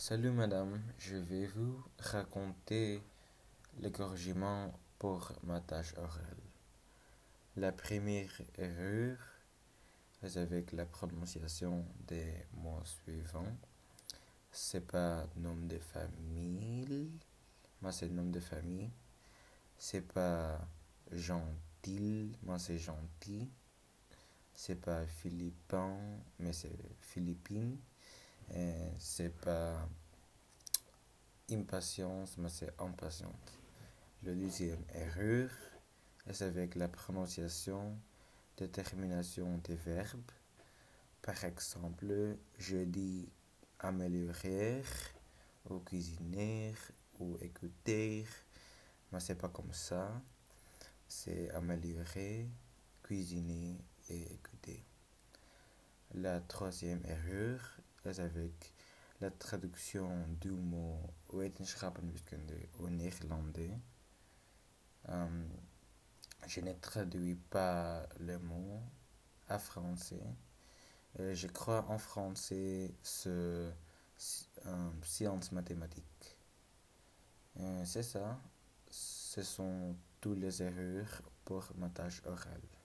Salut madame, je vais vous raconter l'égorgement pour ma tâche orale. La première erreur est avec la prononciation des mots suivants. C'est pas nom de famille, mais c'est nom de famille. C'est pas gentil, mais c'est gentil. C'est pas philippin, mais c'est philippine. C'est pas impatience, mais c'est impatiente. Le deuxième erreur est avec la prononciation, détermination des verbes. Par exemple, je dis améliorer ou cuisiner ou écouter, mais c'est pas comme ça. C'est améliorer, cuisiner et écouter. La troisième erreur avec la traduction du mot wetenschappenwiskunde au néerlandais. Euh, je ne traduis pas le mot à français. Euh, je crois en français ce euh, science mathématique. Euh, C'est ça. Ce sont tous les erreurs pour ma tâche orale.